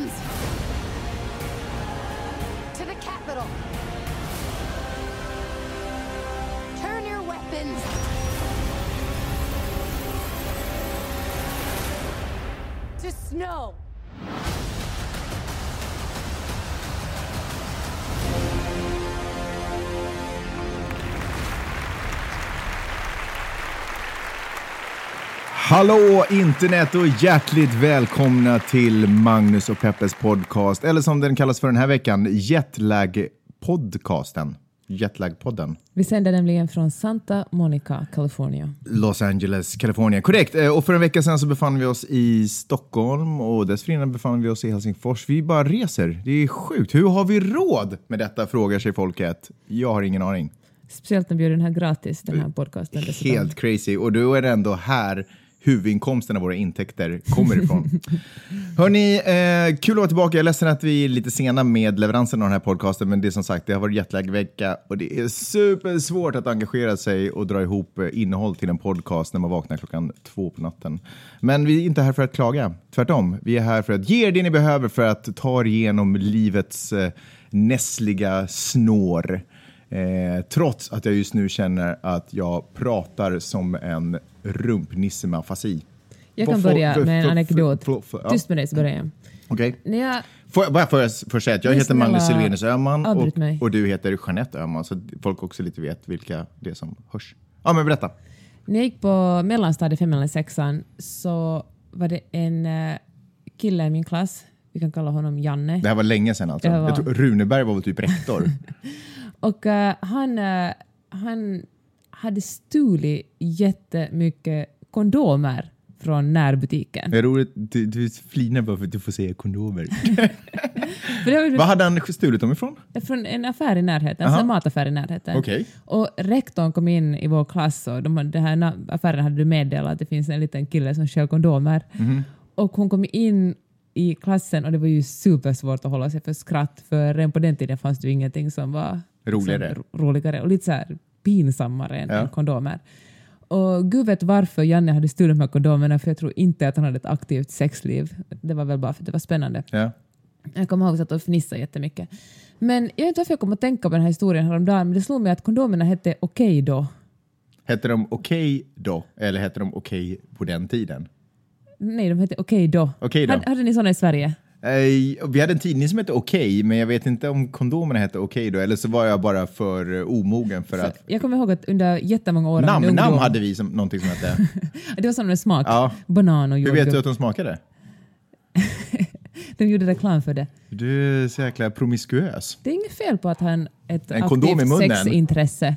weapons to the capital. Turn your weapons to snow. Hallå internet och hjärtligt välkomna till Magnus och Peppes podcast, eller som den kallas för den här veckan, Jetlag-podcasten. Jetlag-podden. Vi sänder nämligen från Santa Monica, California. Los Angeles, Kalifornien. Korrekt. Eh, Och för en vecka sedan så befann vi oss i Stockholm och dessförinnan befann vi oss i Helsingfors. Vi bara reser. Det är sjukt. Hur har vi råd med detta, frågar sig folket. Jag har ingen aning. Speciellt när vi gör den här gratis, den här podcasten. dessutom. Helt crazy. Och då är det ändå här huvudinkomsten av våra intäkter kommer ifrån. Hörni, eh, kul att vara tillbaka. Jag är ledsen att vi är lite sena med leveransen av den här podcasten, men det är som sagt, det har varit jetlag-vecka och det är supersvårt att engagera sig och dra ihop eh, innehåll till en podcast när man vaknar klockan två på natten. Men vi är inte här för att klaga. Tvärtom, vi är här för att ge er det ni behöver för att ta er igenom livets eh, nässliga snår. Eh, trots att jag just nu känner att jag pratar som en rumpnisse med afasi. Jag kan börja för- med en för- anekdot. för- för- ja. Tyst med dig så börjar jag. Okej. När jag Får jag bara först säga att jag heter Magnus snälla, Silvenus Öhman och, och du heter Jeanette Öhman så folk också lite vet vilka det är som hörs. Ja, men berätta. När jag gick på mellanstadiet, femman eller sexan, så var det en eh, kille i min klass, vi kan kalla honom Janne. Det här var länge sedan alltså. Var- Jag tror Runeberg var väl typ rektor. Och eh, han, eh, han hade stulit jättemycket kondomer från närbutiken. det är roligt, du, du flinar bara för att du får säga kondomer. Var Vad hade han stulit dem ifrån? från en affär i närheten, Aha. en mataffär i närheten. Okej. Och rektorn kom in i vår klass och de, den här affären hade meddelat att det finns en liten kille som kör kondomer. Mhm. Och hon kom in i klassen och det var ju supersvårt att hålla sig för skratt för redan på den tiden fanns det ju ingenting som var Roligare. liksom ro- roligare och lite så här pinsammare än, Ja. kondomer. Och gud vet varför Janne hade stulit de här kondomerna för jag tror inte att han hade ett aktivt sexliv. Det var väl bara för att det var spännande. Ja. Jag kommer ihåg att jag satt och fnissade jättemycket. Men jag vet inte varför jag kom att tänka på den här historien häromdagen, men det slog mig att kondomerna hette Okej då. Hette de okej då? Eller hette de okej på den tiden? Nej, de hette Okej då. Okej då. Hade, hade ni sådana i Sverige? Eh, vi hade en tidning som hette Okej, men jag vet inte om kondomerna hette Okej då, eller så var jag bara för eh, omogen för att... Jag kommer ihåg att under jättemånga år... av min Nam, ungdom- nam hade vi som, någonting som hette. Det var en smak. Ja. Banan och Hur jordgubb. vet du att de smakade? De gjorde reklam för det. Du är så jäkla promiskuös. Det är inget fel på att ha ett En aktivt sexintresse.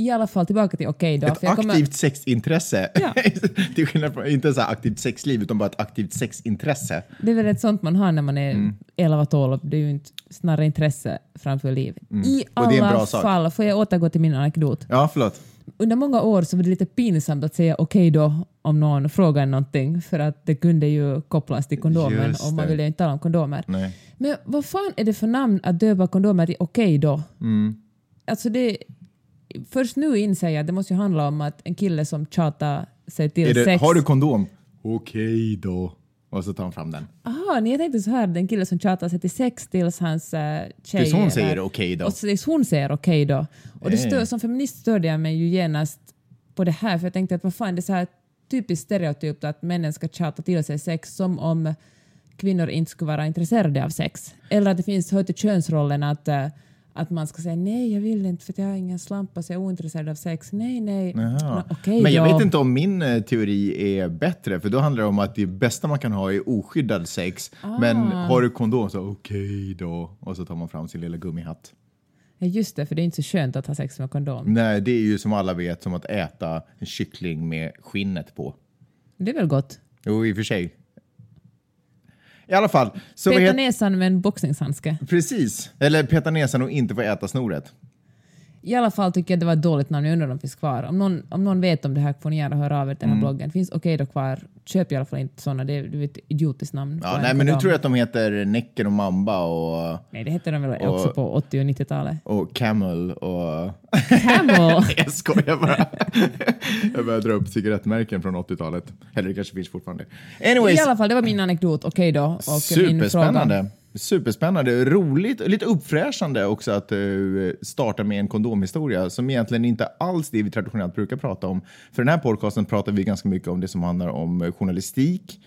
I alla fall tillbaka till Okej då. Ett jag kommer- aktivt sexintresse. Ja. Till skillnad från, inte så aktivt sexliv, utan bara ett aktivt sexintresse. Det är väl ett sånt man har när man är Mm. 11-12. Det är ju inte snarare intresse framför liv. I Mm. En alla fall, får jag återgå till min anekdot. Ja, förlåt. Under många år så var det lite pinsamt att säga okej då om någon frågar någonting för att det kunde ju kopplas till kondomen och man ville ju inte tala om kondomer. Nej. Men vad fan är det för namn att döpa kondomer till okej då? Mm. Alltså det, först nu inser jag att det måste ju handla om att en kille som tjatar sig till det, sex... har du kondom? Okej då. Och så tar han fram den. Aha, nej, jag tänkte så här, den kille som tjatar sig till sex tills hans uh, tjej... Tills hon säger okej då. Och tills hon säger okej då. Och det Nej. stör, som feminist störde jag mig ju genast på det här för jag tänkte att vad fan det är så här typiskt stereotypt att männen ska tjata till sig sex som om kvinnor inte skulle vara intresserade av sex. Eller att det finns hör till könsrollen att, eh, att man ska säga nej jag vill inte för jag har ingen slampa så jag är ointresserad av sex. Nej, nej. Nå, okej Men jag då. vet inte om min eh, teori är bättre, för då handlar det om att det bästa man kan ha är oskyddad sex. Men Ah. har du kondom så okej då. Och så tar man fram sin lilla gummihatt. Ja, just det, för det är inte så skönt att ha sex med kondom. Nej, det är ju som alla vet som att äta en kyckling med skinnet på. Det är väl gott? Jo, i och för sig. I alla fall. Så Peta näsan med en boxningshandske. precis. Eller peta näsan och inte få äta snoret. I alla fall tycker jag att det var ett dåligt namn, jag undrar om de finns kvar. Om någon, om någon vet om det här får ni gärna höra av er till den här bloggen. Finns okej då kvar, köp i alla fall inte sådana, det är, det ett idiotiskt namn. Ja, nej, men nu tror jag att de heter Näcken och Mamba och, Nej, det hette de väl Och- också på 80 och 90-talet. och Camel och... Camel! jag skojar bara. jag börjar dra upp cigarettmärken från 80-talet. Eller det kanske finns fortfarande. Anyways, I alla fall, det var min anekdot. Okej då. Och min fråga. Superspännande. Roligt och lite uppfräschande också att uh, starta med en kondomhistoria som egentligen inte alls det vi traditionellt brukar prata om. För den här podcasten pratar vi ganska mycket om det som handlar om eh, journalistik,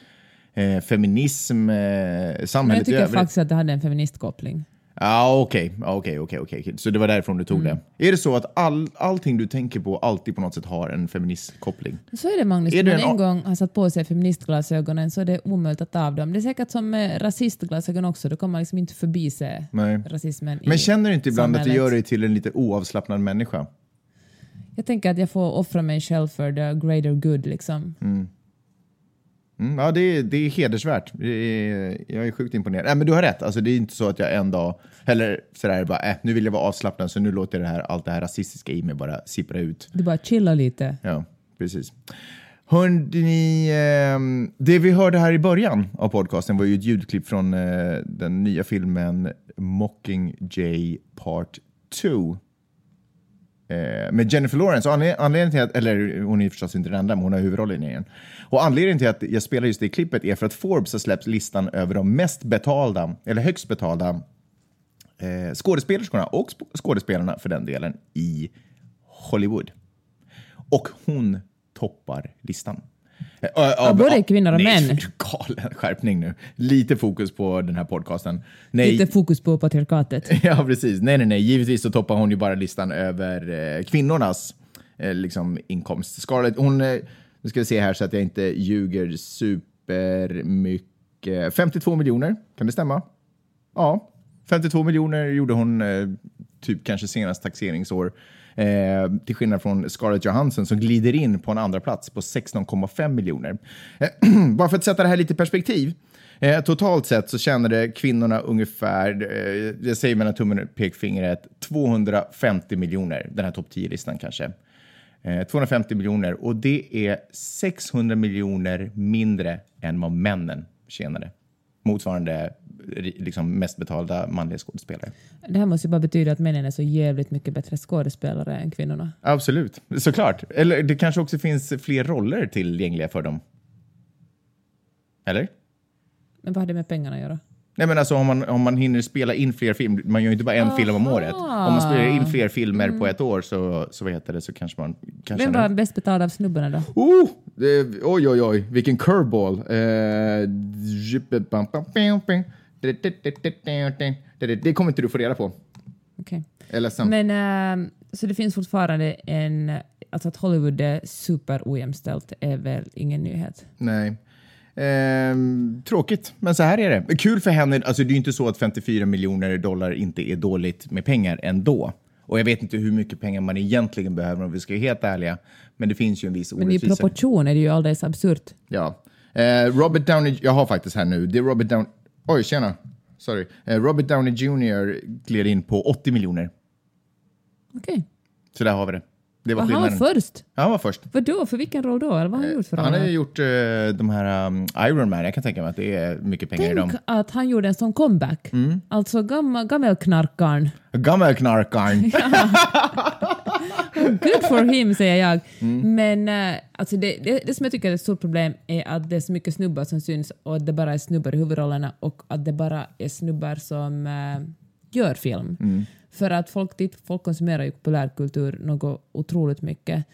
eh, feminism, eh, Men samhället jag tycker faktiskt att det hade en feministkoppling. Ja, okej, okej, okej, okej. Så det var därifrån du tog Mm. det. Är det så att all, allting du tänker på alltid på något sätt har en feministkoppling? Så är det Magnus, Är om du man en en gång har satt på sig feministglasögonen så är det omöjligt att ta av dem. Det är säkert som med rasistglasögon också, då kommer man liksom inte förbi sig Nej. rasismen Men känner du inte ibland att det samhället. gör dig till en lite oavslappnad människa? Jag tänker att jag får offra mig själv för the greater good liksom. Mm, ja, det är, det är hedersvärt. Det är, jag är sjukt imponerad. Nej, men du har rätt. Alltså, det är inte så att jag en dag, eller sådär bara, äh, nu vill jag vara avslappnad så nu låter det här, allt det här rasistiska i mig bara sippra ut. Du bara chilla lite. Ja, precis. Hörni, ehm, det vi hörde här i början av podcasten var ju ett ljudklipp från eh, den nya filmen Mockingjay Part 2. Eh, med Jennifer Lawrence. Och anled- anledningen till att, eller hon är förstås inte den enda, men hon har huvudrollen i den. Och anledningen till att jag spelar just det klippet är för att Forbes har släppt listan över de mest betalda, eller högst betalda eh, skådespelerskorna och skådespelarna för den delen i Hollywood. Och hon toppar listan. Eh, ö- av- både av- kvinnor och nej, män. Galen skärpning nu. Lite fokus på den här podcasten. Nej, Lite fokus på patriarkatet. Ja, precis. Nej, nej, nej. Givetvis så toppar hon ju bara listan över eh, kvinnornas eh, liksom, inkomst. Scarlett, hon, eh, nu ska vi se här så att jag inte ljuger supermycket. 52 miljoner, kan det stämma? Ja, 52 miljoner gjorde hon eh, typ kanske senast taxeringsår. Eh, till skillnad från Scarlett Johansson som glider in på en andra plats på 16,5 miljoner. Eh, bara för att sätta det här lite i perspektiv. Eh, totalt sett så tjänade kvinnorna ungefär, eh, jag säger mellan tummen och pekfingret, 250 miljoner. Den här topp 10-listan kanske. Eh, 250 miljoner och det är 600 miljoner mindre än vad männen tjänade. Motsvarande liksom, mest betalda manliga skådespelare. Det här måste ju bara betyda att männen är så jävligt mycket bättre skådespelare än kvinnorna. Absolut, såklart. Eller det kanske också finns fler roller tillgängliga för dem. Eller? Men vad har det med pengarna att göra? Nej men alltså om man, om man hinner spela in fler filmer, man gör ju inte bara en film om året. Om man spelar in fler filmer på ett år så, så vad heter det, så kanske man kan Vem var bäst betald av snubbarna då? Oh, det, oj, oj, oj, vilken curveball. Eh, det, kommer inte du få reda på. Okej. Ledsen. Men ehm, så det finns fortfarande en... Alltså att Hollywood är super ojämställt är väl ingen nyhet. Nej. Ehm, tråkigt, men så här är det. Kul för henne. Alltså, det är ju inte så att 54 miljoner dollar inte är dåligt med pengar ändå. Och jag vet inte hur mycket pengar man egentligen behöver om vi ska vara helt ärliga. Men det finns ju en viss Men i orättvisa. proportion är det ju alldeles absurt. Ja. Eh, Robert Downey, jag har faktiskt här nu, det är Robert Downey, oj tjena, sorry. Eh, Robert Downey Jr. gled in på 80 miljoner. Okej. Så där har vi det. Det var Var han först? Ja, han var först. Vadå? För vilken roll då? Eller vad har han gjort för Han har gjort eh, de här um, Iron Man, jag kan tänka mig att det är mycket pengar i dem. Tänk att han gjorde en sån comeback. Mm. Alltså gammal, gammelknarkaren. Gammelknarkaren. Good for him säger jag. Mm. Men eh, alltså det, det, det som jag tycker är ett stort problem är att det är så mycket snubbar som syns och att det bara är snubbar i huvudrollerna och att det bara är snubbar som eh, gör film. Mm. För att folk, folk konsumerar ju populärkultur något otroligt mycket.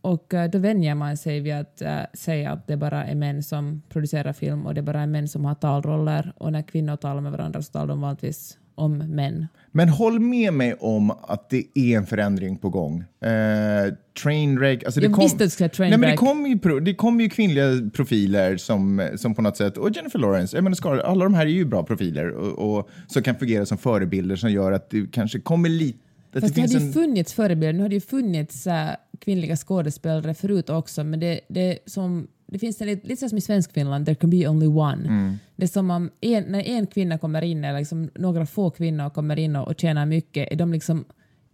Och eh, då vänjer man sig vid att eh, säga att det bara är män som producerar film och det bara är män som har talroller och när kvinnor talar med varandra så talar de vanligtvis om män. Men håll med mig om att det är en förändring på gång. Eh, Trainwreck, alltså det Jag kom, visste att du säga Nej, men det Trainwreck. kommer ju, det kommer ju kvinnliga profiler som, som på något sätt, och Jennifer Lawrence, jag menar, Scarlett, alla de här är ju bra profiler och, och som kan fungera som förebilder som gör att det kanske kommer lite... Fast det, finns hade ju funnits förebilder. Nu hade ju funnits äh, kvinnliga skådespelare förut också, men det, det, som, det finns en, lite, lite som i svensk Finland, there can be only one. Mm. Det är som om en, när en kvinna kommer in, eller liksom några få kvinnor kommer in och, och tjänar mycket, är de liksom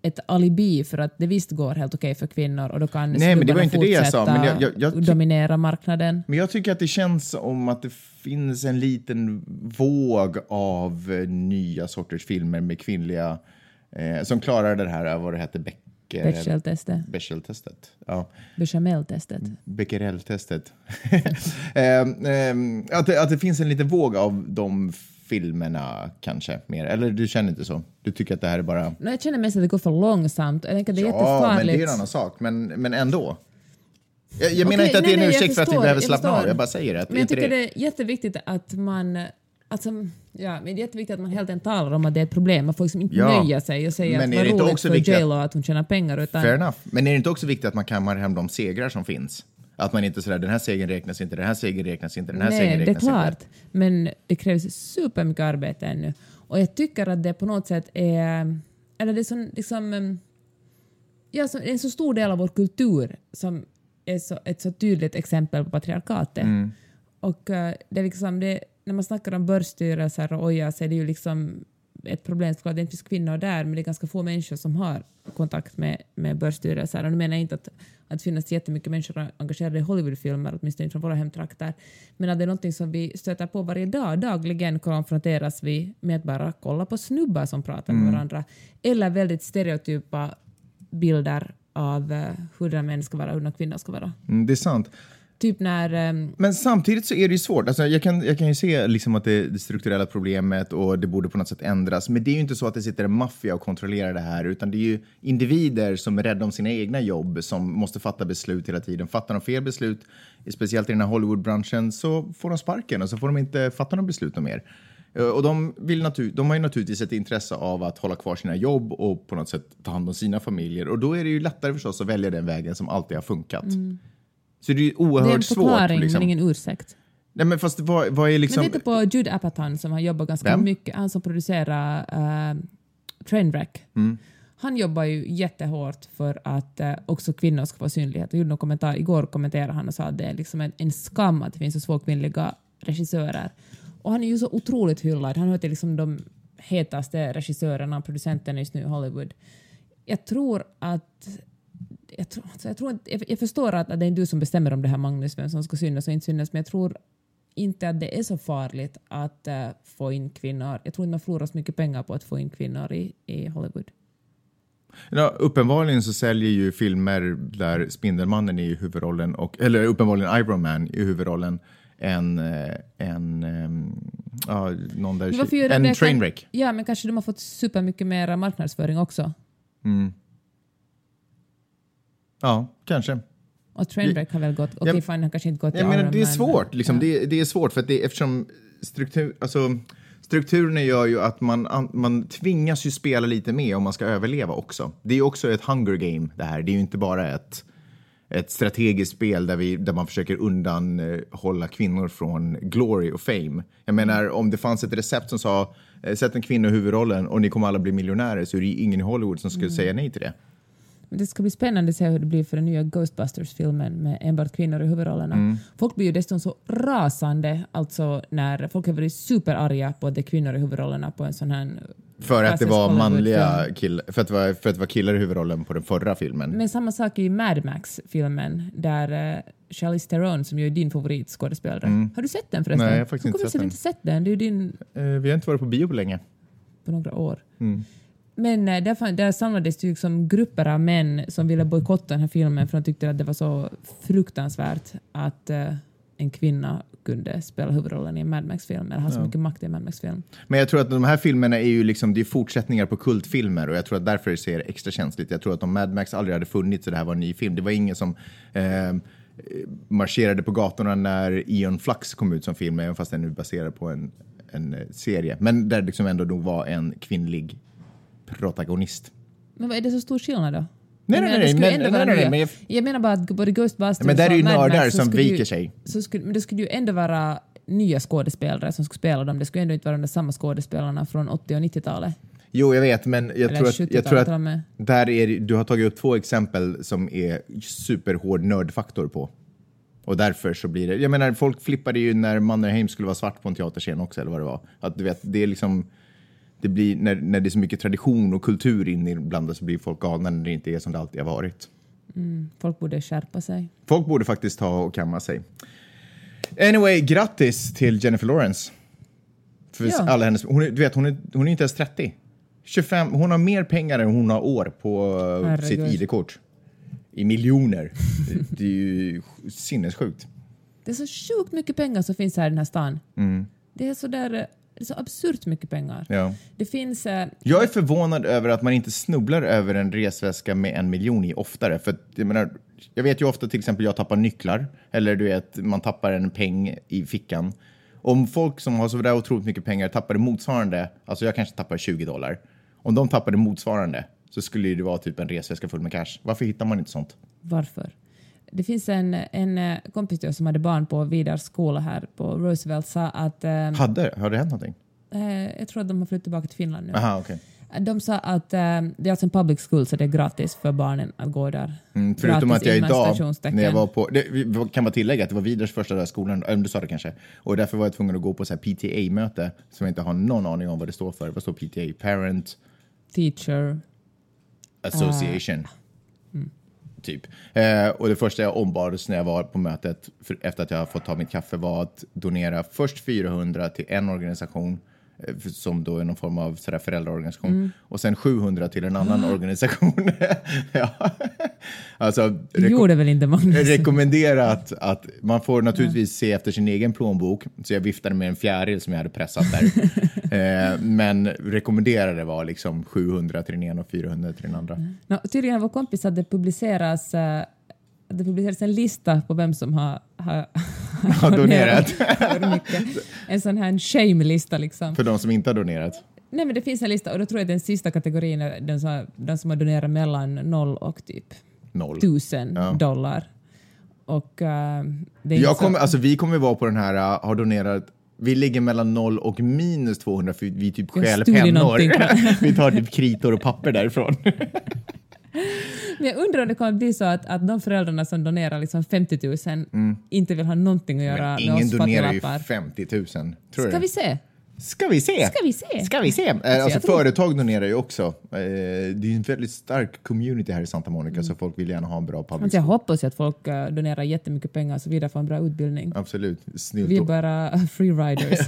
ett alibi för att det visst går helt okej för kvinnor och då kan Nej, men det var inte det jag sa, men jag- jag- jag dominera marknaden. Men jag tycker att det känns som att det finns en liten våg av nya sorters filmer med kvinnliga eh, som klarar det här, vad det hette, Becker... Bechdel-testet, Bechdel-testet. Ja. bechamel-testet. Becquerel-testet. Ehm, ehm, att, det, att det finns en liten våg av de filmerna kanske mer. Eller du känner inte så? Du tycker att det här är bara... No, jag känner mest att det går för långsamt. Jag tänker det är Ja, men det är en annan sak. Men, men ändå. Jag, jag menar Okej, inte att det är nej, en nej, ursäkt för att vi behöver slappna av. Jag bara säger att Men jag tycker det är jätteviktigt att man Alltså, ja, men det är jätteviktigt att man helt enkelt talar om att det är ett problem. Man får liksom inte Ja, nöja sig och säga men att är det inte roligt också för viktigt att- J.Lo att hon tjänar pengar. Utan, Fair enough. Men är det inte också viktigt att man kammar hem de segrar som finns? Att man inte sådär, den här segern räknas inte, den här segern räknas inte, den här segern Nej, det är räknas inte. klart. Men det krävs supermycket arbete ännu. Och jag tycker att det på något sätt är... Eller det är som, liksom, em, ja, så, en så stor del av vår kultur som är så, ett så tydligt exempel på patriarkatet. Mm. Och eh, det är liksom det, när man snackar om börsstyrelser och oja så är det ju liksom ett problem såklart, det inte finns kvinnor där men det är ganska få människor som har kontakt med, med börsstyrelser. Och nu menar jag inte att, att det finns jättemycket människor engagerade i Hollywoodfilmer, åtminstone inte från våra hemtrakter, men att det är någonting som vi stöter på varje dag. Dagligen konfronteras vi med att bara kolla på snubbar som pratar med varandra. Eller väldigt stereotypa bilder av eh, hur män ska vara och hur kvinnor ska vara. Mm, det är sant. Typ när ehm, Men samtidigt så är det ju svårt. Alltså jag, kan, jag kan ju se liksom att det det strukturella problemet och det borde på något sätt ändras. Men det är ju inte så att det sitter en maffia och kontrollerar det här, utan det är ju individer som är rädda om sina egna jobb som måste fatta beslut hela tiden. Fattar de fel beslut, speciellt i den här Hollywoodbranschen, så får de sparken och så får de inte fatta några beslut mer. Eh, Och de, vill natur- de har ju naturligtvis ett intresse av att hålla kvar sina jobb och på något sätt ta hand om sina familjer. Och då är det ju lättare förstås att välja den vägen som alltid har funkat. Så det är ju det är oerhört en svårt. förklaring liksom. men ingen ursäkt. Nej, men fast vad, vad är liksom... Men titta på Jude Apatow som har jobbat ganska Vem? mycket, han som producerar uh, Trainwreck. Mm. Han jobbar ju jättehårt för att eh, också kvinnor ska få synlighet. Jag gjorde någon kommentar, igår kommenterade han och sa att det är liksom en, en skam att det finns så få kvinnliga regissörer. Och han är ju så otroligt hyllad. Han hör till liksom de hetaste regissörerna och producenterna just nu i Hollywood. Jag tror att jag, tror, alltså jag, tror att, jag, jag förstår att, att det är du som bestämmer om det här Magnus, vem som ska synas och inte synas, men jag tror inte att det är så farligt att eh, få in kvinnor. Jag tror inte man förlorar så mycket pengar på att få in kvinnor i, i Hollywood. Ja, uppenbarligen så säljer ju filmer där Spindelmannen är i huvudrollen, och, eller uppenbarligen Iron Man i huvudrollen, en, eh, en, ehm, ja, någon där, en trainwreck. Ja, men kanske de har fått supermycket mer marknadsföring också. Ja, kanske. Och Trainwreck har väl gått, okej Ja, fine, han kanske inte gått till Jag menar, Iron det är Man, svårt. men- Liksom. ja. Det, det är svårt för att det, eftersom struktur, alltså, strukturerna gör ju att man, an- man tvingas ju spela lite med om man ska överleva också. Det är ju också ett hunger game det här. Det är ju inte bara ett, ett strategiskt spel där, vi, där man försöker undanhålla kvinnor från glory och fame. Jag menar, om det fanns ett recept som sa eh, sätt en kvinna i huvudrollen och ni kommer alla bli miljonärer så är det ju ingen i Hollywood som skulle säga nej till det. Men det ska bli spännande att se hur det blir för den nya Ghostbusters-filmen med enbart kvinnor i huvudrollerna. Mm. Folk blir ju dessutom så rasande, alltså när folk har varit superarga på att det är kvinnor i huvudrollerna på en sån här För att det var manliga kill, för att det var, för att det var killar i huvudrollen på den förra filmen. Men samma sak i Mad Max-filmen där uh, Charlize Theron, som ju är din favoritskådespelare. Har du sett den förresten? Mm. Nej, jag har faktiskt Hur inte sett du inte sett den? Det är din Eh, vi har inte varit på bio på länge. på några år. Mm. Men eh, där, fann, där samlades det liksom grupper av män som ville bojkotta den här filmen för de tyckte att det var så fruktansvärt att eh, en kvinna kunde spela huvudrollen i en Mad Max-film eller ha så mycket makt i en Mad Max-film. Men jag tror att de här filmerna är ju liksom, det är fortsättningar på kultfilmer och jag tror att därför det ser extra känsligt. Jag tror att om Mad Max aldrig hade funnits och det här var en ny film, det var ingen som eh, marscherade på gatorna när Ion Flux kom ut som film, även fast den är baserad på en, en eh, serie. Men där det liksom ändå nog var en kvinnlig protagonist. Men vad är det så stor skillnad då? Nej, nej, nej, skulle men- nej, nej, nej, jag- jag menar bara att både Ghostbusters Men där är ju och Mad nördar Max som viker sig. Så skulle, men det skulle ju ändå vara nya skådespelare som skulle spela dem. Det skulle ändå inte vara de samma skådespelarna från 80 och 90-talet. Jo, jag vet, men jag Eller tror att, jag 70-talet tror och att där är, du har tagit upp två exempel som är superhård nördfaktor på. Och därför så blir det, jag menar folk flippade ju när Mannerheim skulle vara svart på en teaterscen också eller vad det var. Att du vet, det är liksom, det blir, när, när det är så mycket tradition och kultur inblandat så blir folk galna när det inte är som det alltid har varit. Folk borde skärpa sig. Folk borde faktiskt ta och kamma sig. Anyway, grattis till Jennifer Lawrence. För Ja. alla hennes, hon, är, du vet, hon, är, hon är inte ens 30. 25, hon har mer pengar än hon har år på eh, Herregud. sitt ID-kort. I miljoner. det, är ju sinnessjukt. Det är så sjukt mycket pengar som finns här i den här stan. Mm. Det är så så absurt mycket pengar. Ja. Det finns... eh, Jag är förvånad över att man inte snubblar över en resväska med en miljon i oftare. För jag, menar, jag vet ju ofta till exempel jag tappar nycklar eller du vet, man tappar en peng i fickan. Om folk som har så där otroligt mycket pengar tappade motsvarande, alltså jag kanske tappar 20 dollar. Om de tappade motsvarande så skulle det vara typ en resväska full med cash. Varför hittar man inte sånt? Varför? Det finns en, en eh, kompis till oss som hade barn på Vidars skola här på Roosevelt sa att eh, Hade, har det hänt någonting? eh, jag tror att de har flyttat tillbaka till Finland nu. Aha, okej. De sa att eh, det är alltså en public school så det är gratis för barnen att gå där. Mm, förutom Gratis att jag idag, när jag var på, det, kan bara tillägga att det var Vidars första i skolan, eller du sa det kanske, och därför var jag tvungen att gå på PTA-möte som jag inte har någon aning om vad det står för. Vad står PTA? Parent Teacher. Association. Typ. Eh, och det första jag ombads när jag var på mötet för, efter att jag fått ta mitt kaffe var att donera först 400 till en organisation eh, som då är någon form av sådär föräldraorganisation och sen 700 till en annan organisation. ja. alltså, reko- Gjorde väl inte Magnus? rekommendera att, man får naturligtvis se efter sin egen plånbok, så jag viftade med en fjäril som jag hade pressat där. eh, men rekommenderade var liksom 700 till den ena och 400 till den andra. No, tydligen vår kompis att det publiceras, eh, det publiceras en lista på vem som har, har, Har donerat. En sån här shame-lista liksom. För de som inte har donerat. Nej men det finns en lista och då tror jag den sista kategorin är den som, den som har donerat mellan noll och typ Noll. tusen Ja. dollar. Och är Jag kommer, alltså, vi kommer vara på den här, uh, har donerat vi ligger mellan 0 och minus 200 för vi typ stjäl pennor. vi tar typ kritor och papper därifrån. Men jag undrar om det kommer bli så att, att de föräldrarna som donerar liksom 50 000 inte vill ha någonting att göra Mm. Men med ingen oss donerar ju fattiglappar. 50 000. Tror Ska vi se? Ska vi se? Ska vi se? Ska vi se? Eh, Alltså, tror- företag donerar ju också. Eh, Det är en väldigt stark community här i Santa Monica så folk vill gärna ha en bra public Alltså jag hoppas att folk eh, donerar jättemycket pengar så vidare får en bra utbildning. Absolut. Snutt. Vi är bara freeriders.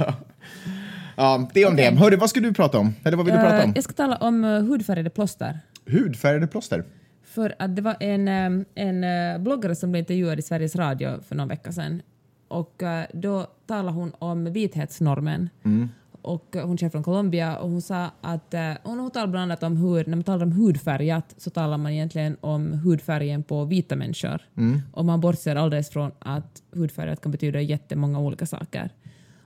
Ja, det om det. Hörru, vad ska du prata om? Eller vad vill du prata om? Jag ska tala om hudfärgade plåster. Hudfärgade plåster. För att det var en, en eh, bloggare som blev intervjuad i Sveriges Radio för någon vecka sedan. Och eh, då talade hon om vithetsnormen. Och eh, hon är från Colombia och hon sa att hon, hon talade bland annat om hur, när man talar om hudfärgat så talar man egentligen om hudfärgen på vita människor. Och man bortser alldeles från att hudfärgat kan betyda jättemånga olika saker.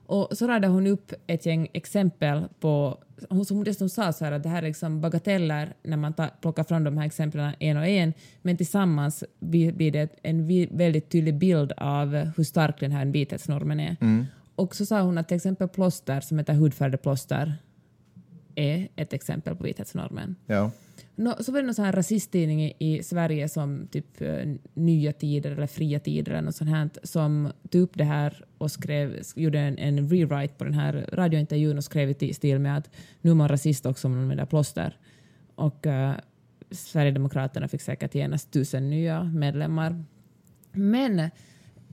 Och så radade hon upp ett gäng exempel på, hon, som dessutom sa så här att det här är liksom bagateller när man ta, plockar fram de här exemplen en och en, men tillsammans blir det en väldigt tydlig bild av hur stark den här vithetsnormen är. Och så sa hon att till exempel plåster som heter hudfärgade plåster är ett exempel på vithetsnormen. Ja. Nå, så var det någon sån här rasisttidning i, i Sverige som typ eh, Nya Tider eller Fria Tider eller något sånt här som tog upp det här och skrev, gjorde en, en rewrite på den här radiointervjun och skrev i stil med att nu är man rasist också om man använder plåster. Och uh, Sverigedemokraterna fick säkert genast tusen nya medlemmar. Men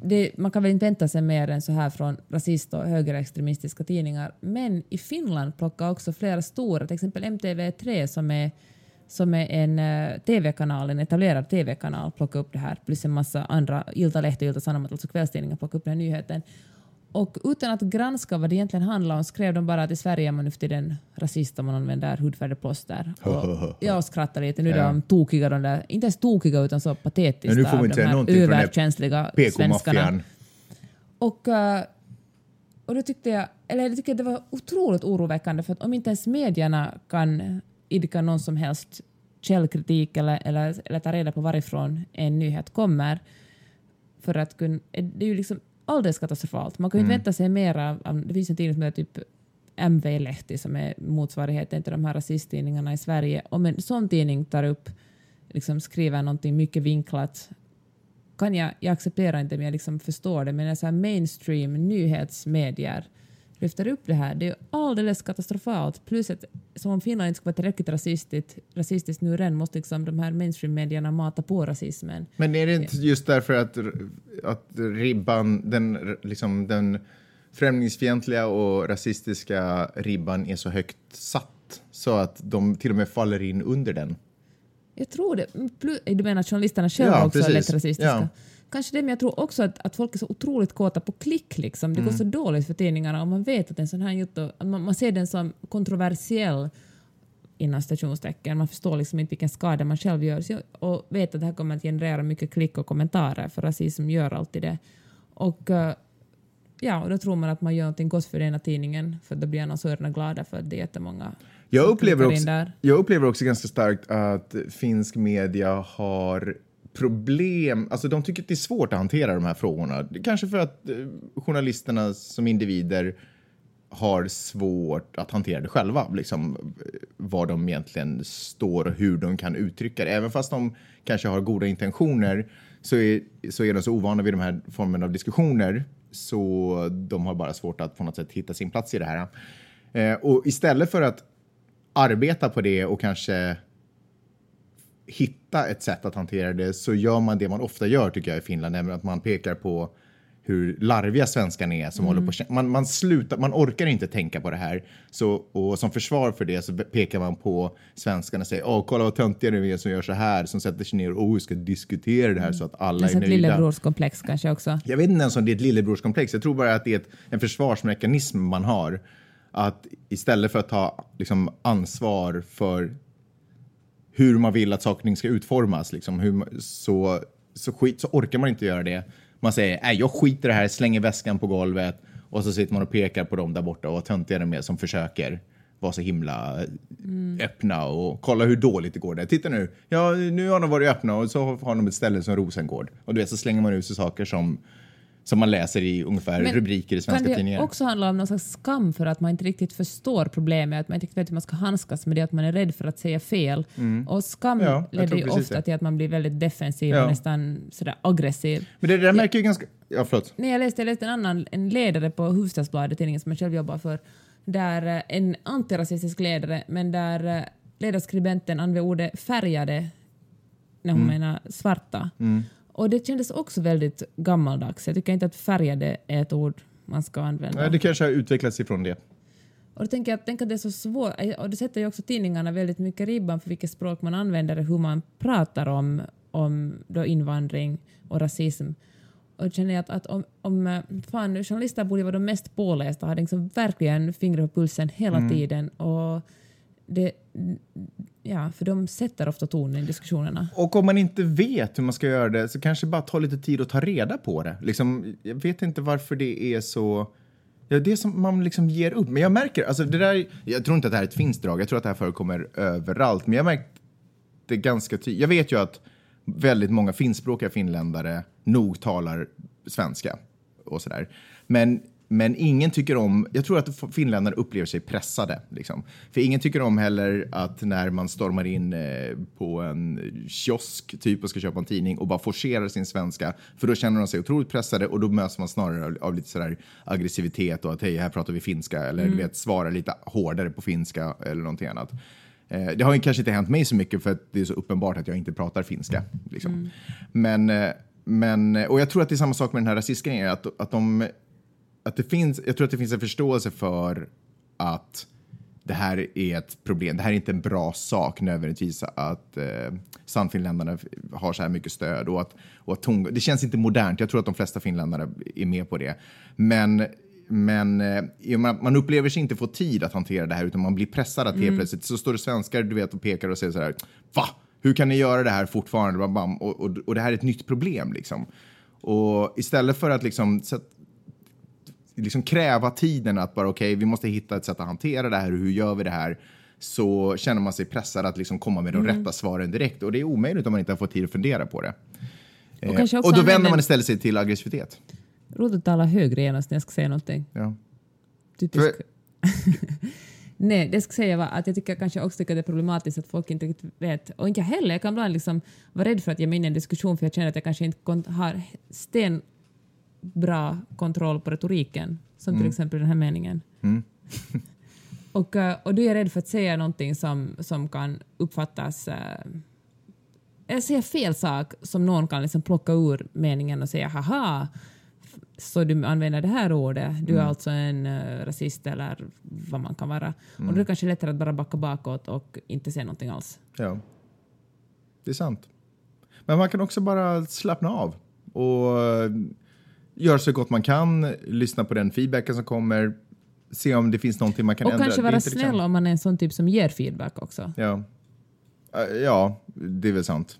det, man kan väl inte vänta sig mer än så här från rasist och högerextremistiska tidningar. Men i Finland plockar också flera stora, till exempel MTV3 som är, som är en eh, uh, tv-kanal, en etablerad tv-kanal, plockar upp det här. Plus en massa andra, Iltalehti och Ilta-Sanomat, alltså kvällstidningar, plockar upp den här nyheten. Och utan att granska vad det egentligen handlar om skrev de bara att i Sverige är man nu för tiden rasist om man använder hudfärgade plåster. Och jag skrattar lite. Nu Ja. de tokiga, de där, inte ens tokiga utan så patetiskt Men nu får av vi de inte från den här överkänsliga svenskarna. Och, eh, och då tyckte jag, eller jag tycker det var otroligt oroväckande för att om inte ens medierna kan idka någon som helst källkritik eller, eller, eller ta reda på varifrån en nyhet kommer för att kunna, det är ju liksom alldeles katastrofalt. Man kan ju inte vänta sig mer av, av- det finns en tidning som heter typ MV-lehti som är motsvarigheten till de här rasisttidningarna i Sverige. Om en sån tidning tar upp, liksom skriver någonting mycket vinklat kan jag, jag accepterar inte men jag liksom förstår det, men så här mainstream nyhetsmedier lyfter upp det här. Det är alldeles katastrofalt. Plus att som om Finland inte ska vara tillräckligt rasistiskt, rasistiskt nu redan måste liksom de här mainstream-medierna mata på rasismen. Men är det inte just därför att, att ribban, den, liksom, den främlingsfientliga och rasistiska ribban är så högt satt så att de till och med faller in under den? Jag tror det. Du menar att journalisterna själva Ja, också är precis. lätt rasistiska? Ja. Kanske det, men jag tror också att, att folk är så otroligt kåta på klick. Liksom. Det går Mm. så dåligt för tidningarna och man vet att en sån här jotto, man, man ser den som kontroversiell innan stationstecken. Man förstår liksom inte vilken skada man själv gör och vet att det här kommer att generera mycket klick och kommentarer för rasism gör alltid det. Och eh, ja, och då tror man att man gör någonting gott för den här tidningen för då blir annonsörerna glada för att det är jättemånga Jag upplever, också, jag upplever också ganska starkt att finsk media har problem, alltså de tycker att det är svårt att hantera de här frågorna. Kanske för att eh, journalisterna som individer har svårt att hantera det själva, liksom eh, var de egentligen står och hur de kan uttrycka det. Även fast de kanske har goda intentioner så är, så är de så ovana vid de här formerna av diskussioner så de har bara svårt att på något sätt hitta sin plats i det här. Eh, och istället för att arbeta på det och kanske hitta ett sätt att hantera det så gör man det man ofta gör tycker jag i Finland, nämligen att man pekar på hur larviga svenskarna är som håller på kä- man, man slutar, man orkar inte tänka på det här. Så, och som försvar för det så pekar man på svenskarna och säger åh kolla vad töntiga ni är som gör så här, som sätter sig ner och oh, ska diskutera det här så att alla Det är är ett nöjda. lillebrorskomplex kanske också. Jag vet inte ens om det är ett lillebrorskomplex. Jag tror bara att det är ett, en försvarsmekanism man har. Att istället för att ta liksom, ansvar för hur man vill att saker och ting ska utformas liksom, hur, så, så, skit, så orkar man inte göra det. Man säger nej, jag skiter i det här, slänger väskan på golvet och så sitter man och pekar på dem där borta och vad töntiga de är som försöker vara så himla öppna och kolla hur dåligt det går där. Titta nu, ja, nu har de varit öppna och så har de ett ställe som Rosengård. Och du vet, så slänger man ut sig saker som, som man läser i ungefär Men rubriker i svenska kan det tidningar. också handla om någon slags skam för att man inte riktigt förstår problemet, att man inte riktigt vet hur man ska handskas med det, att man är rädd för att säga fel. Och skam Mm. Ja, jag leder ju ofta det. till att man blir väldigt defensiv Ja. och nästan sådär aggressiv. Men det där märker ju ganska... Ja, förlåt. Nej, jag läste, jag läste en annan en ledare på Hufvudstadsbladet, tidningen som jag själv jobbar för, där eh, en antirasistisk ledare, men där eh, ledarskribenten använde ordet färgade när hon menar svarta. Och det kändes också väldigt gammaldags. Jag tycker inte att färgade är ett ord man ska använda. Ja, det kanske har utvecklats ifrån det. Och då tänker jag, tänk att det är så svårt, och det sätter ju också tidningarna väldigt mycket ribban för vilket språk man använder och hur man pratar om, om då invandring och rasism. Och jag känner att, att om, om eh, fan, journalister borde vara de mest pålästa, ha liksom verkligen fingret på pulsen hela tiden. Och det, ja, för de sätter ofta tonen i diskussionerna. Och om man inte vet hur man ska göra det så kanske bara ta lite tid att ta reda på det. Liksom, jag vet inte varför det är så... Ja, det är som man liksom ger upp. Men jag märker, alltså det där, jag tror inte att det här är ett finskt drag, jag tror att det här förekommer överallt. Men jag märkte det ganska tydligt. Jag vet ju att väldigt många finskspråkiga finländare nog talar svenska och sådär. Men, men ingen tycker om, jag tror att finländare upplever sig pressade. Liksom. För ingen tycker om heller att när man stormar in eh, på en kiosk typ och ska köpa en tidning och bara forcerar sin svenska. För då känner de sig otroligt pressade och då möts man snarare av, av lite sådär aggressivitet och att hej, här pratar vi finska eller du vet, svara lite hårdare på finska eller någonting annat. Eh, Det har ju kanske inte hänt mig så mycket för att det är så uppenbart att jag inte pratar finska. Liksom. Men, eh, men, och jag tror att det är samma sak med den här rasistgrejen. Att, att, de, att det finns, jag tror att det finns en förståelse för att det här är ett problem. Det här är inte en bra sak nödvändigtvis att eh, Sannfinländarna har så här mycket stöd. Och att, och att ton, det känns inte modernt. Jag tror att de flesta finländare är med på det. Men men eh, man upplever sig inte få tid att hantera det här utan man blir pressad att helt plötsligt så står det svenskar du vet och pekar och säger så här Va? Hur kan ni göra det här fortfarande? Bam, bam. Och, och, och det här är ett nytt problem liksom. Och istället för att liksom, så att, liksom kräva tiden att bara okej, vi måste hitta ett sätt att hantera det här och hur gör vi det här? Så känner man sig pressad att liksom komma med de rätta svaren direkt och det är omöjligt om man inte har fått tid att fundera på det. Eh, kanske också och då vänder man istället sig till aggressivitet. Roligt att tala högre genast när jag ska säga någonting. Ja. Typisk. För- Nej, det jag ska säga var att jag tycker kanske också tycker att det är problematiskt att folk inte riktigt vet, och inte jag heller, jag kan ibland liksom vara rädd för att ge mig in i en diskussion för jag känner att jag kanske inte har stenbra kontroll på retoriken. som till exempel den här meningen. och, eh, och du är rädd för att säga någonting som, som kan uppfattas eh, eller säga fel sak som någon kan liksom plocka ur meningen och säga haha, så du använder det här ordet, du är alltså en uh, rasist eller vad man kan vara. Och då är det kanske lättare att bara backa bakåt och inte säga någonting alls. Ja, det är sant. Men man kan också bara slappna av och göra så gott man kan, lyssna på den feedbacken som kommer, se om det finns någonting man kan Och ändra. kanske Det är vara inte liksom- snäll om man är en sån typ som ger feedback också. Ja. Ja, det är väl sant.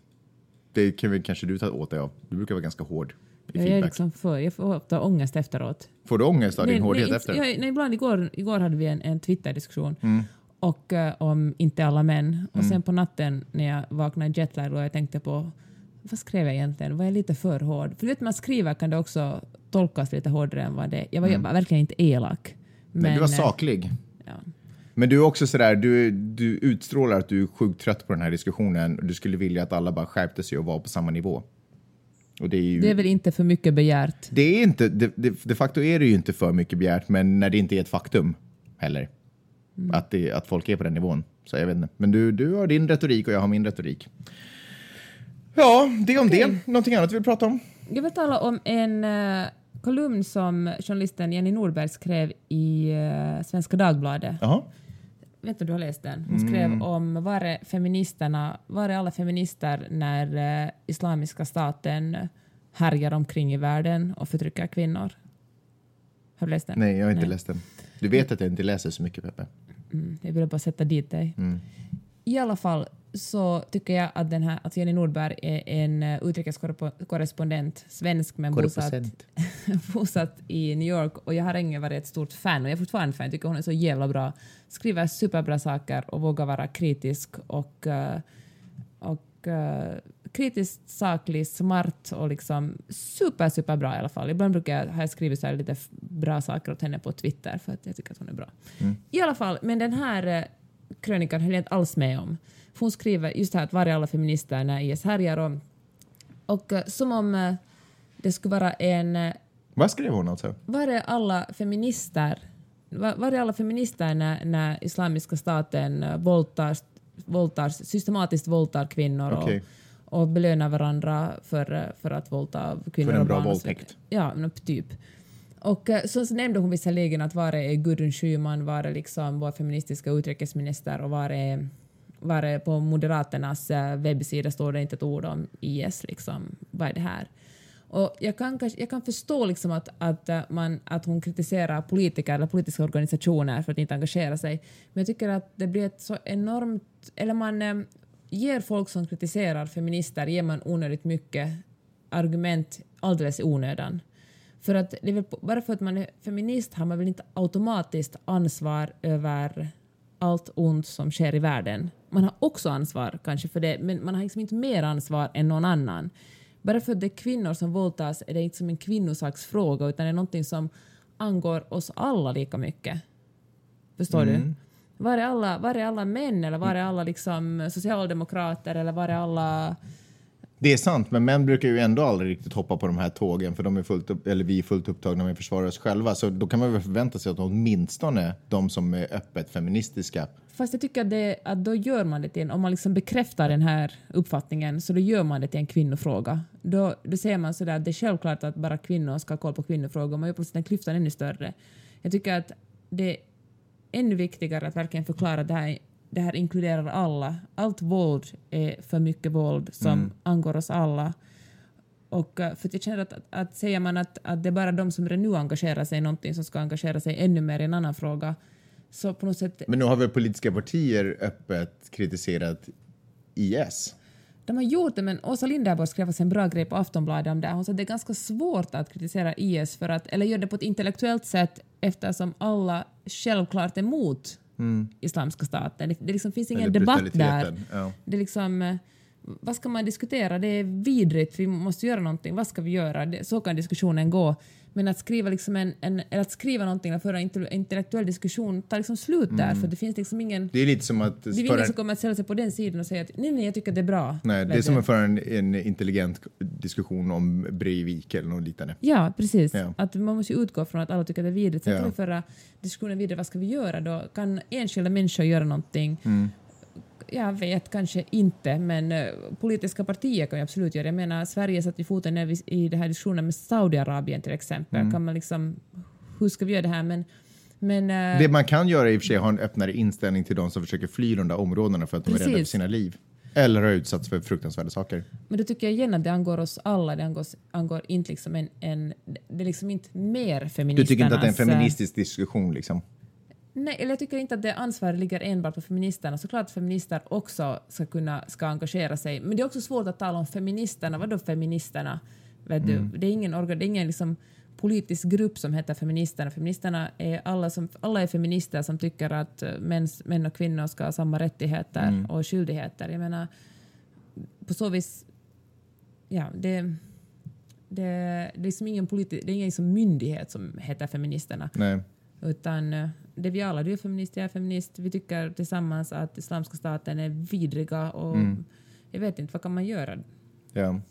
Det kan väl kanske du ta åt dig av. Du brukar vara ganska hård i Jag, är feedback. liksom för, jag får ofta ångest efteråt. Får du ångest av din hårdhet nej, efter? Ja, nej, ibland igår, igår hade vi en, en Twitter-diskussion Mm. och, eh, om inte alla män. Och sen på natten när jag vaknade i jetlag och jag tänkte på vad skrev jag egentligen? Var jag lite för hård? För du vet, man skriver kan det också tolkas lite hårdare än vad det Jag var, jag var verkligen inte elak. Men, Men du var eh, saklig. Ja. Men du är också sådär, du, du utstrålar att du är sjukt trött på den här diskussionen och du skulle vilja att alla bara skärpte sig och var på samma nivå. Det är ju... Det är väl inte för mycket begärt. Det är inte, de, de, de facto är det ju inte för mycket begärt, men när det inte är ett faktum heller. Mm. Att, det, att folk är på den nivån. Så jag vet inte. Men du, du har din retorik och jag har min retorik. Ja, det om det. Någonting annat vi vill prata om? Jag vill tala om en uh, kolumn som journalisten Jenny Norberg skrev i uh, Svenska Dagbladet. Jaha. Vet du, du har läst den? Hon skrev Mm. om var är feministerna, var är alla feminister när uh, Islamiska staten härjar omkring i världen och förtrycker kvinnor? Har du läst den? Nej, jag har inte läst den. Du vet att jag inte läser så mycket, Peppe. Mm, jag ville bara sätta dit dig. Mm. I alla fall så tycker jag att, den här, att Jenny Nordberg är en uh, utrikeskorrespondent, svensk men bosatt, bosatt i New York och jag har länge varit ett stort fan och jag är fortfarande fan. Jag tycker hon är så jävla bra. Skriver superbra saker och vågar vara kritisk och, uh, och uh, kritiskt, saklig, smart och liksom super, super bra i alla fall. Ibland brukar jag, har jag skrivit så här lite bra saker åt henne på Twitter för att jag tycker att hon är bra. I alla fall, men den här eh, krönikan höll jag inte alls med om. För hon skriver just här att var är alla feminister när IS härjar och, och eh, som om eh, det skulle vara en eh, Vad skrev hon alltså? var är alla feminister var, var är alla feminister när, när Islamiska staten våldtar, våldtar, systematiskt våldtar kvinnor Okej. och, och belönar varandra för, för att våldta kvinnor För en bra och våldtäkt. Ja, typ. Och eh, så, så nämnde hon visserligen att var är Gudrun Schyman, var är liksom vår feministiska utrikesminister och var är, var är på Moderaternas eh, webbsida står det inte ett ord om IS. Liksom. Vad är det här? Och jag, kan, jag kan förstå liksom att, att, eh, man, att hon kritiserar politiker eller politiska organisationer för att inte engagera sig. Men jag tycker att det blir ett så enormt... Eller man ger folk som kritiserar feminister ger man onödigt mycket argument alldeles i onödan. För att på- bara för att man är feminist har man väl inte automatiskt ansvar över allt ont som sker i världen. Man har också ansvar kanske för det, men man har liksom inte mer ansvar än någon annan. Bara för att det är kvinnor som våldtas är det inte som en kvinnosaksfråga utan det är någonting som angår oss alla lika mycket. Förstår du? Var är, alla, var är alla män eller var är alla liksom socialdemokrater eller var är alla... Det är sant, men män brukar ju ändå aldrig riktigt hoppa på de här tågen för de är fullt upp, eller vi är fullt upptagna med att försvara oss själva. Så då kan man väl förvänta sig att åtminstone de som är öppet feministiska Fast jag tycker att, det, att då gör man det till en, om man liksom bekräftar den här uppfattningen så då gör man det till en kvinnofråga. Då, då säger man sådär att det är självklart att bara kvinnor ska ha koll på kvinnofrågor, man gör plötsligt den klyftan ännu större. Jag tycker att det är ännu viktigare att verkligen förklara att det här, det här inkluderar alla. Allt våld är för mycket våld som angår oss alla. Och eh, för att jag känner att, att, säger man att, att det är bara de som redan nu engagerar sig i någonting som ska engagera sig ännu mer i en annan fråga, så på något sätt Men nu har väl politiska partier öppet kritiserat IS? De har gjort det, men Åsa Linderborg skrev en bra grej på Aftonbladet om det. Hon sa att det är ganska svårt att kritisera IS, för att, eller göra det på ett intellektuellt sätt eftersom alla självklart är emot Islamiska staten. Det, det liksom finns ingen Eller debatt där. ja. Det, är liksom, eh, vad ska man diskutera? Det är vidrigt, vi måste göra någonting. Vad ska vi göra? Det, så kan diskussionen gå. Men att skriva, liksom en, en, att skriva någonting eller föra en intellektuell diskussion tar liksom slut där, för det finns liksom ingen... Det är lite som att... Det är ingen som kommer att ställa sig på den sidan och säga att nej, nej, jag tycker att det är bra. Nej, det är som att föra en, en intelligent diskussion om Breivik eller något liknande. Ja, precis. Ja. Att man måste utgå från att alla tycker att det är vidrigt. Sen Ja. kan vi föra diskussionen vidare. Vad ska vi göra då? Kan enskilda människor göra någonting? Mm. Jag vet kanske inte, men eh, politiska partier kan ju absolut göra. Jag menar, Sverige satte ju foten ner i den här diskussionen med Saudiarabien till exempel. Mm. Kan man liksom, hur ska vi göra det här? Men, men eh, Det man kan göra i och för sig är att ha en öppnare inställning till de som försöker fly de där områdena för att de är rädda för Precis. sina liv. Eller har utsatts för fruktansvärda saker. Men då tycker jag igen att det angår oss alla. Det angår, angår inte liksom en, en... Det är liksom inte mer feministernas... Du tycker inte att det är en eh, feministisk diskussion liksom? Nej, eller jag tycker inte att det ansvaret ligger enbart på feministerna. Såklart att feminister också ska kunna ska engagera sig. Men det är också svårt att tala om feministerna. Vadå feministerna? Vet du? Det är ingen, organ, det är ingen liksom politisk grupp som heter feministerna. Feministerna är alla, som, alla är feminister som tycker att eh, mäns, män och kvinnor ska ha samma rättigheter och skyldigheter. Jag menar, på så vis... Ja, det, det, det är liksom ingen, politi- det är ingen liksom myndighet som heter feministerna. Nej. Utan eh, det vi alla, du är feminist, jag är feminist. Vi tycker tillsammans att Islamiska staten är vidriga och Mm. jag vet inte, vad kan man göra? Ja.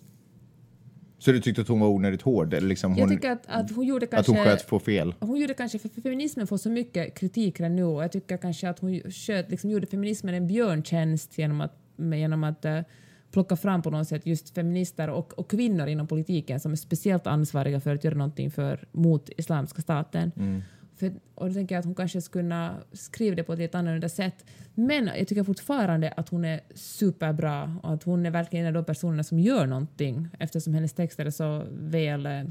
Så du tyckte att hon var onödigt hård? Eller liksom hon, jag tycker att, att hon gjorde att kanske... hon sköt på fel? hon gjorde kanske, för feminismen får så mycket kritik redan nu och jag tycker kanske att hon sköt, liksom gjorde feminismen en björntjänst genom att, genom att eh, plocka fram på något sätt just feminister och, och kvinnor inom politiken som är speciellt ansvariga för att göra någonting för, mot Islamiska staten. För, och då tänker jag att hon kanske skulle kunna skriva det på ett lite annorlunda sätt. Men jag tycker fortfarande att hon är superbra och att hon är verkligen en av de personerna som gör någonting eftersom hennes texter är så väl eh,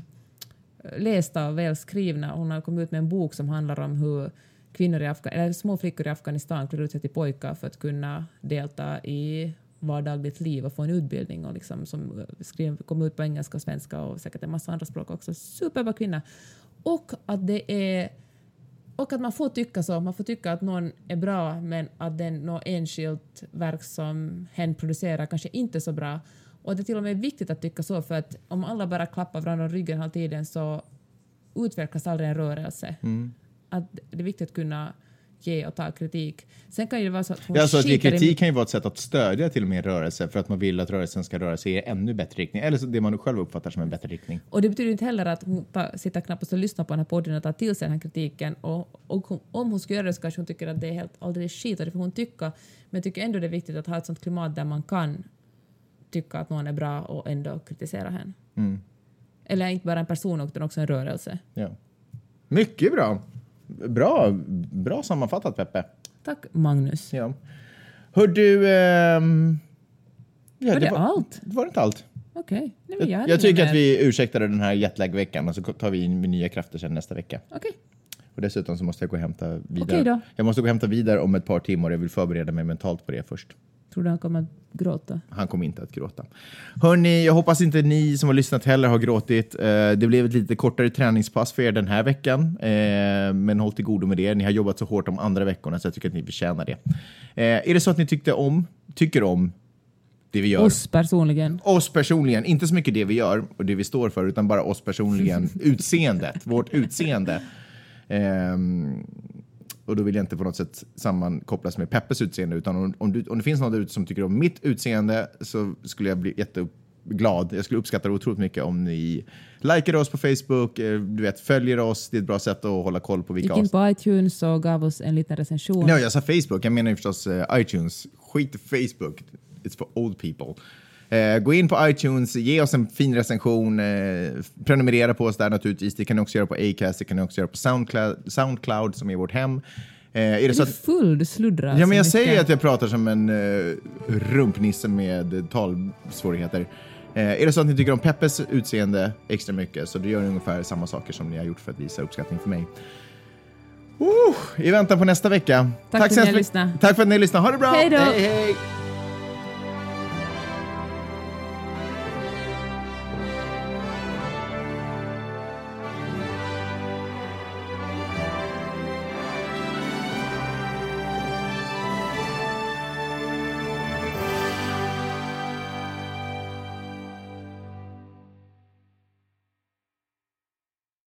lästa och välskrivna. Hon har kommit ut med en bok som handlar om hur kvinnor i Afga- eller små flickor i Afghanistan klär ut sig till pojkar för att kunna delta i vardagligt liv och få en utbildning och liksom som eh, skrev, kom ut på engelska och svenska och säkert en massa andra språk också. Superbra kvinna. Och att det är och att man får tycka så, man får tycka att någon är bra men att den något enskilt verk som hen producerar kanske inte är så bra. Och det är till och med viktigt att tycka så för att om alla bara klappar varandra om ryggen hela tiden så utvecklas aldrig en rörelse. Att det är viktigt att kunna ge och ta kritik. Sen kan ju det vara så att hon Ja, alltså att ge skiter i- kritik kan ju vara ett sätt att stödja till och med en rörelse för att man vill att rörelsen ska röra sig i ännu bättre riktning. Eller så det man själv uppfattar som en bättre riktning. Och det betyder inte heller att hon tar, sitter knappast och lyssnar på den här podden och tar till sig den här kritiken. Och, och hon, om hon skulle göra det så kanske hon tycker att det är helt alldeles skit och det får hon tycka. Men jag tycker ändå det är viktigt att ha ett sånt klimat där man kan tycka att någon är bra och ändå kritisera henne. Eller inte bara en person utan också en rörelse. Ja. Mycket bra. Bra, bra sammanfattat Peppe. Tack Magnus. Ja. Hör du... ehm, ja, Var det var, allt? Det var inte allt. Okej. Nej, men Jag, jag, tycker att vi ursäktade den här jetlag-veckan och så tar vi in med nya krafter sen nästa vecka. Okej. Och dessutom så måste jag gå och hämta vidare. Okej då. Jag måste gå och hämta vidare om ett par timmar. Jag vill förbereda mig mentalt på det först. Tror du han kommer att gråta? Han kommer inte att gråta. Hörni, jag hoppas inte ni som har lyssnat heller har gråtit. Eh, det blev ett lite kortare träningspass för er den här veckan. Eh, men håll till godo med det. Ni har jobbat så hårt de andra veckorna så jag tycker att ni förtjänar det. Eh, är det så att ni tyckte om, tycker om det vi gör? Oss personligen. oss personligen, inte så mycket det vi gör och det vi står för, utan bara oss personligen, utseendet, vårt utseende. Ehm, och då vill jag inte på något sätt sammankopplas med Peppes utseende, utan om, om, du, om det finns någon där ute som tycker om mitt utseende så skulle jag bli jätteglad. Jag skulle uppskatta det otroligt mycket om ni likar oss på Facebook, eh, du vet, följer oss. Det är ett bra sätt att hålla koll på vilka Gick in på iTunes och gav oss en liten recension. Nej, jag sa Facebook. Jag menar ju förstås eh, iTunes. Skit i Facebook. It's for old people. Eh, gå in på iTunes, ge oss en fin recension, eh, prenumerera på oss där naturligtvis. Det kan ni också göra på Acast, det kan ni också göra på Soundcloud, Soundcloud som är vårt hem. Eh, är det Är så du att, full? Du sluddrar ja, så men jag mycket. säger att jag pratar som en eh, rumpnisse med talsvårigheter. Eh, är det så att ni tycker om Peppes utseende extra mycket så då gör ni ungefär samma saker som ni har gjort för att visa uppskattning för mig. Uh, I väntan på nästa vecka. Tack för att så ni har lyssnat. Tack för att ni har lyssnat. Ha det bra! Hej då! hej! hej.